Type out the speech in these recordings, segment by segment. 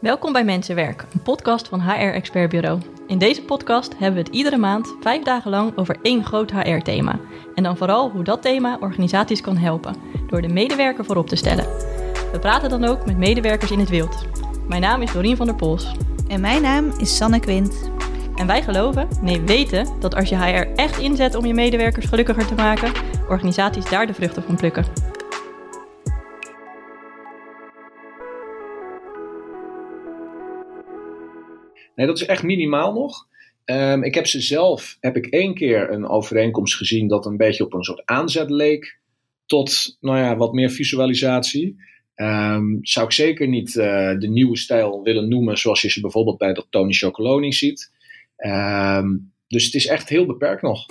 Welkom bij Mensenwerk, een podcast van HR Expert Bureau. In deze podcast hebben we het iedere maand vijf dagen lang over één groot HR-thema. En dan vooral hoe dat thema organisaties kan helpen, door de medewerker voorop te stellen. We praten dan ook met medewerkers in het wild. Mijn naam is Dorien van der Pols. En mijn naam is Sanne Quint. En wij geloven, nee weten, dat als je HR echt inzet om je medewerkers gelukkiger te maken, organisaties daar de vruchten van plukken. Nee, dat is echt minimaal nog. Um, ik heb ze zelf, heb ik één keer een overeenkomst gezien dat een beetje op een soort aanzet leek tot, nou ja, wat meer visualisatie. Um, zou ik zeker niet uh, de nieuwe stijl willen noemen zoals je ze bijvoorbeeld bij dat Tony Chocoloni ziet. Um, dus het is echt heel beperkt nog.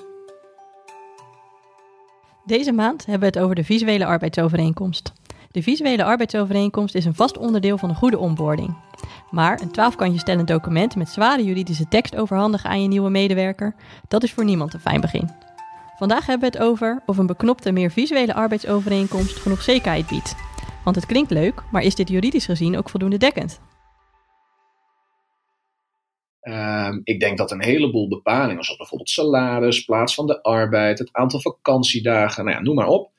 Deze maand hebben we het over de visuele arbeidsovereenkomst. De visuele arbeidsovereenkomst is een vast onderdeel van een goede onboarding. Maar een twaalfkantje stellend document met zware juridische tekst overhandigen aan je nieuwe medewerker, dat is voor niemand een fijn begin. Vandaag hebben we het over of een beknopte, meer visuele arbeidsovereenkomst genoeg zekerheid biedt. Want het klinkt leuk, maar is dit juridisch gezien ook voldoende dekkend? Um, ik denk dat een heleboel bepalingen, zoals bijvoorbeeld salaris, plaats van de arbeid, het aantal vakantiedagen, nou ja, noem maar op.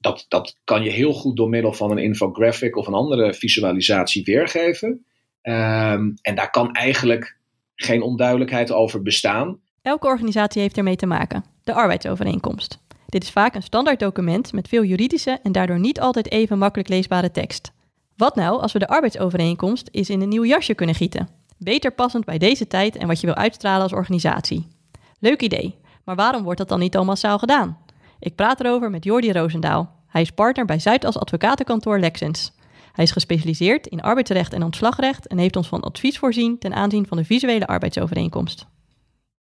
Dat, dat kan je heel goed door middel van een infographic of een andere visualisatie weergeven. Um, en daar kan eigenlijk geen onduidelijkheid over bestaan. Elke organisatie heeft ermee te maken, de arbeidsovereenkomst. Dit is vaak een standaard document met veel juridische en daardoor niet altijd even makkelijk leesbare tekst. Wat nou als we de arbeidsovereenkomst eens in een nieuw jasje kunnen gieten? Beter passend bij deze tijd en wat je wil uitstralen als organisatie. Leuk idee, maar waarom wordt dat dan niet al massaal gedaan? Ik praat erover met Jordi Roosendaal. Hij is partner bij Zuidas advocatenkantoor Lexens. Hij is gespecialiseerd in arbeidsrecht en ontslagrecht en heeft ons van advies voorzien ten aanzien van de visuele arbeidsovereenkomst.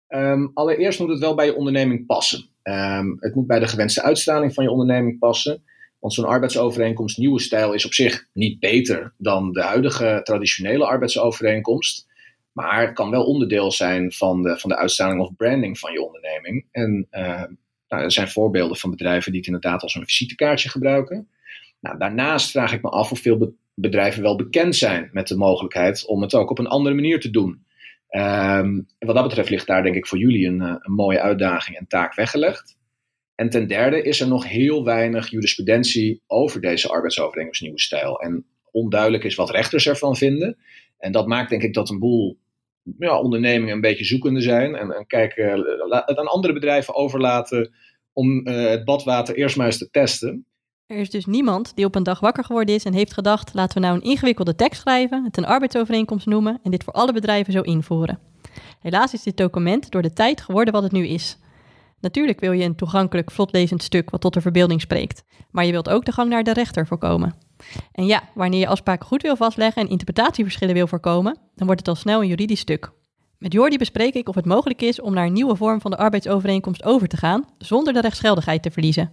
Um, allereerst moet het wel bij je onderneming passen. Um, het moet bij de gewenste uitstraling van je onderneming passen. Want zo'n arbeidsovereenkomst nieuwe stijl is op zich niet beter dan de huidige traditionele arbeidsovereenkomst. Maar het kan wel onderdeel zijn van de, van de uitstraling of branding van je onderneming. En uh, nou, er zijn voorbeelden van bedrijven die het inderdaad als een visitekaartje gebruiken. Nou, daarnaast vraag ik me af of veel bedrijven wel bekend zijn met de mogelijkheid om het ook op een andere manier te doen. En wat dat betreft ligt daar denk ik voor jullie een, een mooie uitdaging en taak weggelegd. En ten derde is er nog heel weinig jurisprudentie over deze arbeidsovereenkomst nieuwe stijl. En onduidelijk is wat rechters ervan vinden. En dat maakt denk ik dat een boel ja, ondernemingen een beetje zoekende zijn. En, en kijken, het aan andere bedrijven overlaten om uh, het badwater eerst maar eens te testen. Er is dus niemand die op een dag wakker geworden is en heeft gedacht: laten we nou een ingewikkelde tekst schrijven, het een arbeidsovereenkomst noemen en dit voor alle bedrijven zo invoeren. Helaas is dit document door de tijd geworden wat het nu is. Natuurlijk wil je een toegankelijk, vlotlezend stuk wat tot de verbeelding spreekt, maar je wilt ook de gang naar de rechter voorkomen. En ja, wanneer je afspraken goed wil vastleggen en interpretatieverschillen wil voorkomen, dan wordt het al snel een juridisch stuk. Met Jordi bespreek ik of het mogelijk is om naar een nieuwe vorm van de arbeidsovereenkomst over te gaan, zonder de rechtsgeldigheid te verliezen.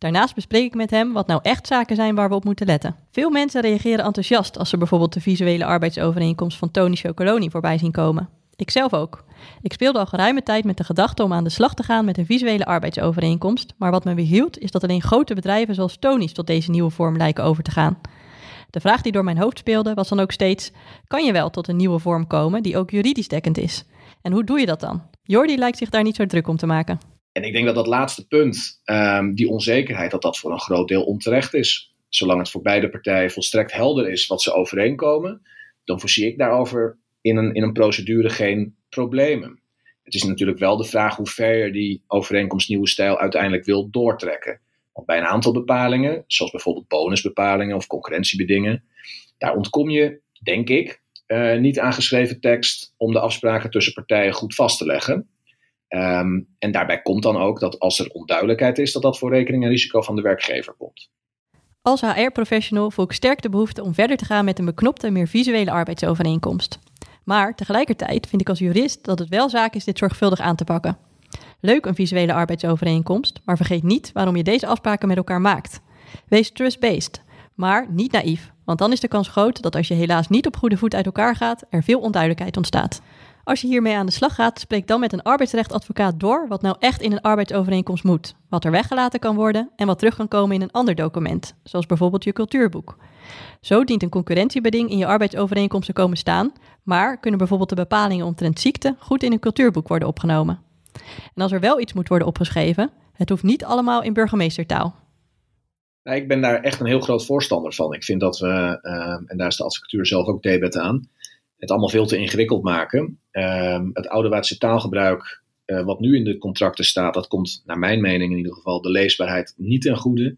Daarnaast bespreek ik met hem wat nou echt zaken zijn waar we op moeten letten. Veel mensen reageren enthousiast als ze bijvoorbeeld de visuele arbeidsovereenkomst van Tony Chocoloni voorbij zien komen. Ik zelf ook. Ik speelde al geruime tijd met de gedachte om aan de slag te gaan met een visuele arbeidsovereenkomst, maar wat me weerhield is dat alleen grote bedrijven zoals Tony's tot deze nieuwe vorm lijken over te gaan. De vraag die door mijn hoofd speelde was dan ook steeds: kan je wel tot een nieuwe vorm komen die ook juridisch dekkend is? En hoe doe je dat dan? Jordi lijkt zich daar niet zo druk om te maken. En ik denk dat dat laatste punt, um, die onzekerheid, dat dat voor een groot deel onterecht is. Zolang het voor beide partijen volstrekt helder is wat ze overeenkomen, dan voorzie ik daarover in een, in een procedure geen problemen. Het is natuurlijk wel de vraag hoe ver je die overeenkomst nieuwe stijl uiteindelijk wil doortrekken. Want bij een aantal bepalingen, zoals bijvoorbeeld bonusbepalingen of concurrentiebedingen, daar ontkom je, denk ik, uh, niet aan geschreven tekst om de afspraken tussen partijen goed vast te leggen. Um, en daarbij komt dan ook dat als er onduidelijkheid is, dat dat voor rekening en risico van de werkgever komt. Als HR-professional voel ik sterk de behoefte om verder te gaan met een beknopte, meer visuele arbeidsovereenkomst. Maar tegelijkertijd vind ik als jurist dat het wel zaak is dit zorgvuldig aan te pakken. Leuk een visuele arbeidsovereenkomst, maar vergeet niet waarom je deze afspraken met elkaar maakt. Wees trust-based, maar niet naïef, want dan is de kans groot dat als je helaas niet op goede voet uit elkaar gaat, er veel onduidelijkheid ontstaat. Als je hiermee aan de slag gaat, spreek dan met een arbeidsrechtadvocaat door wat nou echt in een arbeidsovereenkomst moet, wat er weggelaten kan worden en wat terug kan komen in een ander document, zoals bijvoorbeeld je cultuurboek. Zo dient een concurrentiebeding in je arbeidsovereenkomst te komen staan, maar kunnen bijvoorbeeld de bepalingen omtrent ziekte goed in een cultuurboek worden opgenomen. En als er wel iets moet worden opgeschreven, het hoeft niet allemaal in burgemeestertaal. Nou, ik ben daar echt een heel groot voorstander van. Ik vind dat we, uh, en daar is de advocatuur zelf ook debet aan, het allemaal veel te ingewikkeld maken. Uh, het ouderwetse taalgebruik, uh, wat nu in de contracten staat, dat komt naar mijn mening in ieder geval de leesbaarheid niet ten goede.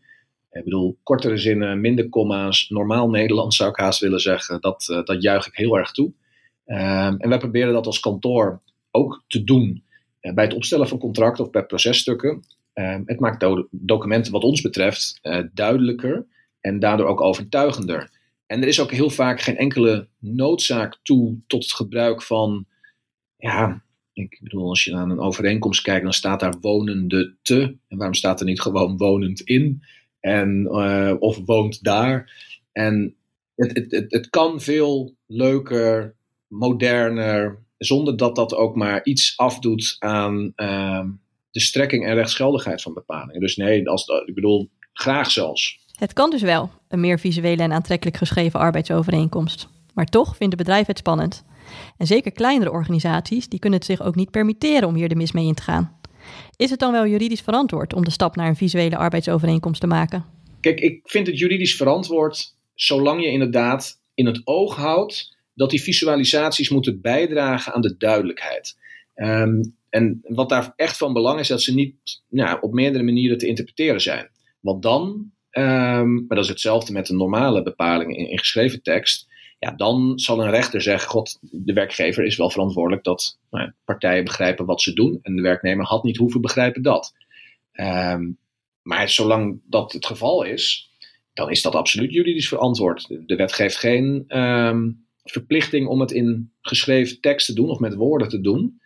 Ik bedoel, kortere zinnen, minder comma's, normaal Nederlands zou ik haast willen zeggen, dat, uh, dat juich ik heel erg toe. Ehm, en wij proberen dat als kantoor ook te doen uh, bij het opstellen van contracten of bij processtukken. Ehm, het maakt do documenten wat ons betreft duidelijker en daardoor ook overtuigender. En er is ook heel vaak geen enkele noodzaak toe tot het gebruik van, ja, ik bedoel, als je naar een overeenkomst kijkt, dan staat daar wonende te. En waarom staat er niet gewoon wonend in? En, uh, of woont daar? En het, het, het, kan veel leuker, moderner, zonder dat dat ook maar iets afdoet aan uh, de strekking en rechtsgeldigheid van bepalingen. Dus nee, als, ik bedoel, graag zelfs. Het kan dus wel, een meer visuele en aantrekkelijk geschreven arbeidsovereenkomst. Maar toch vinden bedrijven het spannend. En zeker kleinere organisaties, die kunnen het zich ook niet permitteren om hier de mis mee in te gaan. Is het dan wel juridisch verantwoord om de stap naar een visuele arbeidsovereenkomst te maken? Kijk, ik vind het juridisch verantwoord zolang je inderdaad in het oog houdt dat die visualisaties moeten bijdragen aan de duidelijkheid. Um, en wat daar echt van belang is, dat ze niet nou, op meerdere manieren te interpreteren zijn. Want dan Um, maar dat is hetzelfde met de normale bepalingen in, geschreven tekst. Ja, dan zal een rechter zeggen: God, de werkgever is wel verantwoordelijk dat nou, partijen begrijpen wat ze doen. En de werknemer had niet hoeven begrijpen dat. Um, maar zolang dat het geval is, dan is dat absoluut juridisch verantwoord. De wet geeft geen um, verplichting om het in geschreven tekst te doen of met woorden te doen.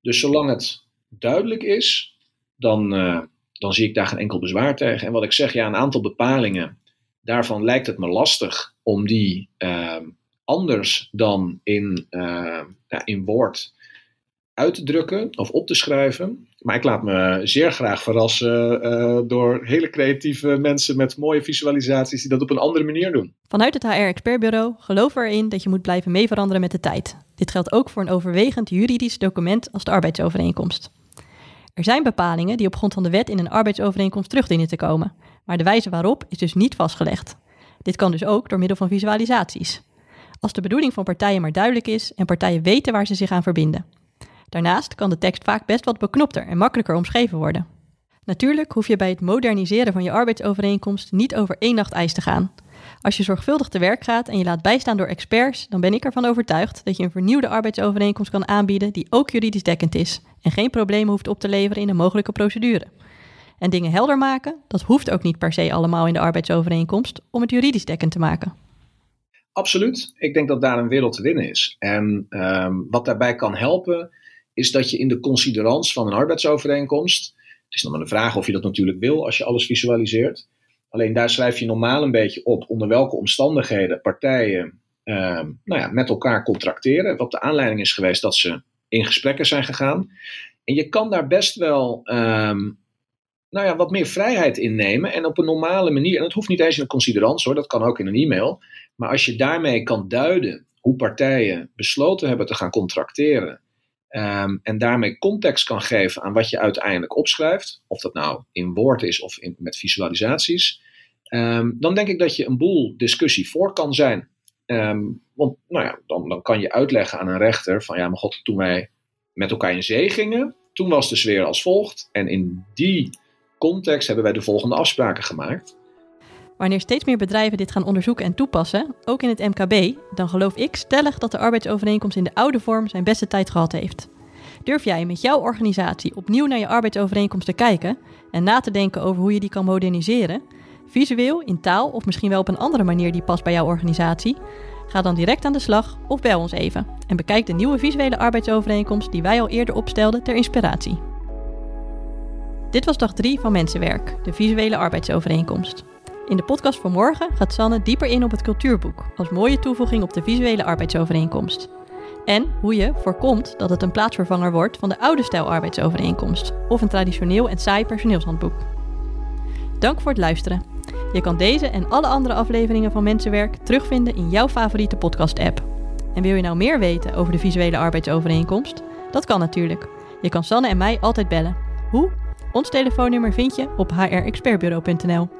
Dus zolang het duidelijk is, dan, uh, dan zie ik daar geen enkel bezwaar tegen. En wat ik zeg, ja, een aantal bepalingen, daarvan lijkt het me lastig om die uh, anders dan in, uh, ja, in woord uit te drukken of op te schrijven. Maar ik laat me zeer graag verrassen uh, door hele creatieve mensen met mooie visualisaties die dat op een andere manier doen. Vanuit het HR Expertbureau geloven we erin dat je moet blijven mee veranderen met de tijd. Dit geldt ook voor een overwegend juridisch document als de arbeidsovereenkomst. Er zijn bepalingen die op grond van de wet in een arbeidsovereenkomst terug dienen te komen, maar de wijze waarop is dus niet vastgelegd. Dit kan dus ook door middel van visualisaties. Als de bedoeling van partijen maar duidelijk is en partijen weten waar ze zich aan verbinden. Daarnaast kan de tekst vaak best wat beknopter en makkelijker omschreven worden. Natuurlijk hoef je bij het moderniseren van je arbeidsovereenkomst niet over één nacht ijs te gaan. Als je zorgvuldig te werk gaat en je laat bijstaan door experts, dan ben ik ervan overtuigd dat je een vernieuwde arbeidsovereenkomst kan aanbieden die ook juridisch dekkend is en geen problemen hoeft op te leveren in een mogelijke procedure. En dingen helder maken, dat hoeft ook niet per se allemaal in de arbeidsovereenkomst om het juridisch dekkend te maken. Absoluut. Ik denk dat daar een wereld te winnen is. En um, wat daarbij kan helpen, is dat je in de considerans van een arbeidsovereenkomst. Het is nog maar een vraag of je dat natuurlijk wil als je alles visualiseert. Alleen daar schrijf je normaal een beetje op onder welke omstandigheden partijen uh, nou ja, met elkaar contracteren. Wat de aanleiding is geweest dat ze in gesprekken zijn gegaan. En je kan daar best wel um, nou ja, wat meer vrijheid in nemen. En op een normale manier. En dat hoeft niet eens in een considerans hoor, dat kan ook in een e-mail. Maar als je daarmee kan duiden hoe partijen besloten hebben te gaan contracteren. Um, en daarmee context kan geven aan wat je uiteindelijk opschrijft, of dat nou in woord is of in, met visualisaties, um, dan denk ik dat je een boel discussie voor kan zijn. Um, want nou ja, dan, dan kan je uitleggen aan een rechter van ja, maar god, toen wij met elkaar in zee gingen, toen was de sfeer als volgt. En in die context hebben wij de volgende afspraken gemaakt. Wanneer steeds meer bedrijven dit gaan onderzoeken en toepassen, ook in het MKB, dan geloof ik stellig dat de arbeidsovereenkomst in de oude vorm zijn beste tijd gehad heeft. Durf jij met jouw organisatie opnieuw naar je arbeidsovereenkomst te kijken en na te denken over hoe je die kan moderniseren, visueel, in taal of misschien wel op een andere manier die past bij jouw organisatie? Ga dan direct aan de slag of bel ons even en bekijk de nieuwe visuele arbeidsovereenkomst die wij al eerder opstelden ter inspiratie. Dit was dag 3 van Mensenwerk, de visuele arbeidsovereenkomst. In de podcast van morgen gaat Sanne dieper in op het cultuurboek als mooie toevoeging op de visuele arbeidsovereenkomst. En hoe je voorkomt dat het een plaatsvervanger wordt van de oude stijl arbeidsovereenkomst of een traditioneel en saai personeelshandboek. Dank voor het luisteren. Je kan deze en alle andere afleveringen van Mensenwerk terugvinden in jouw favoriete podcast-app. En wil je nou meer weten over de visuele arbeidsovereenkomst? Dat kan natuurlijk. Je kan Sanne en mij altijd bellen. Hoe? Ons telefoonnummer vind je op hrexpertbureau.nl.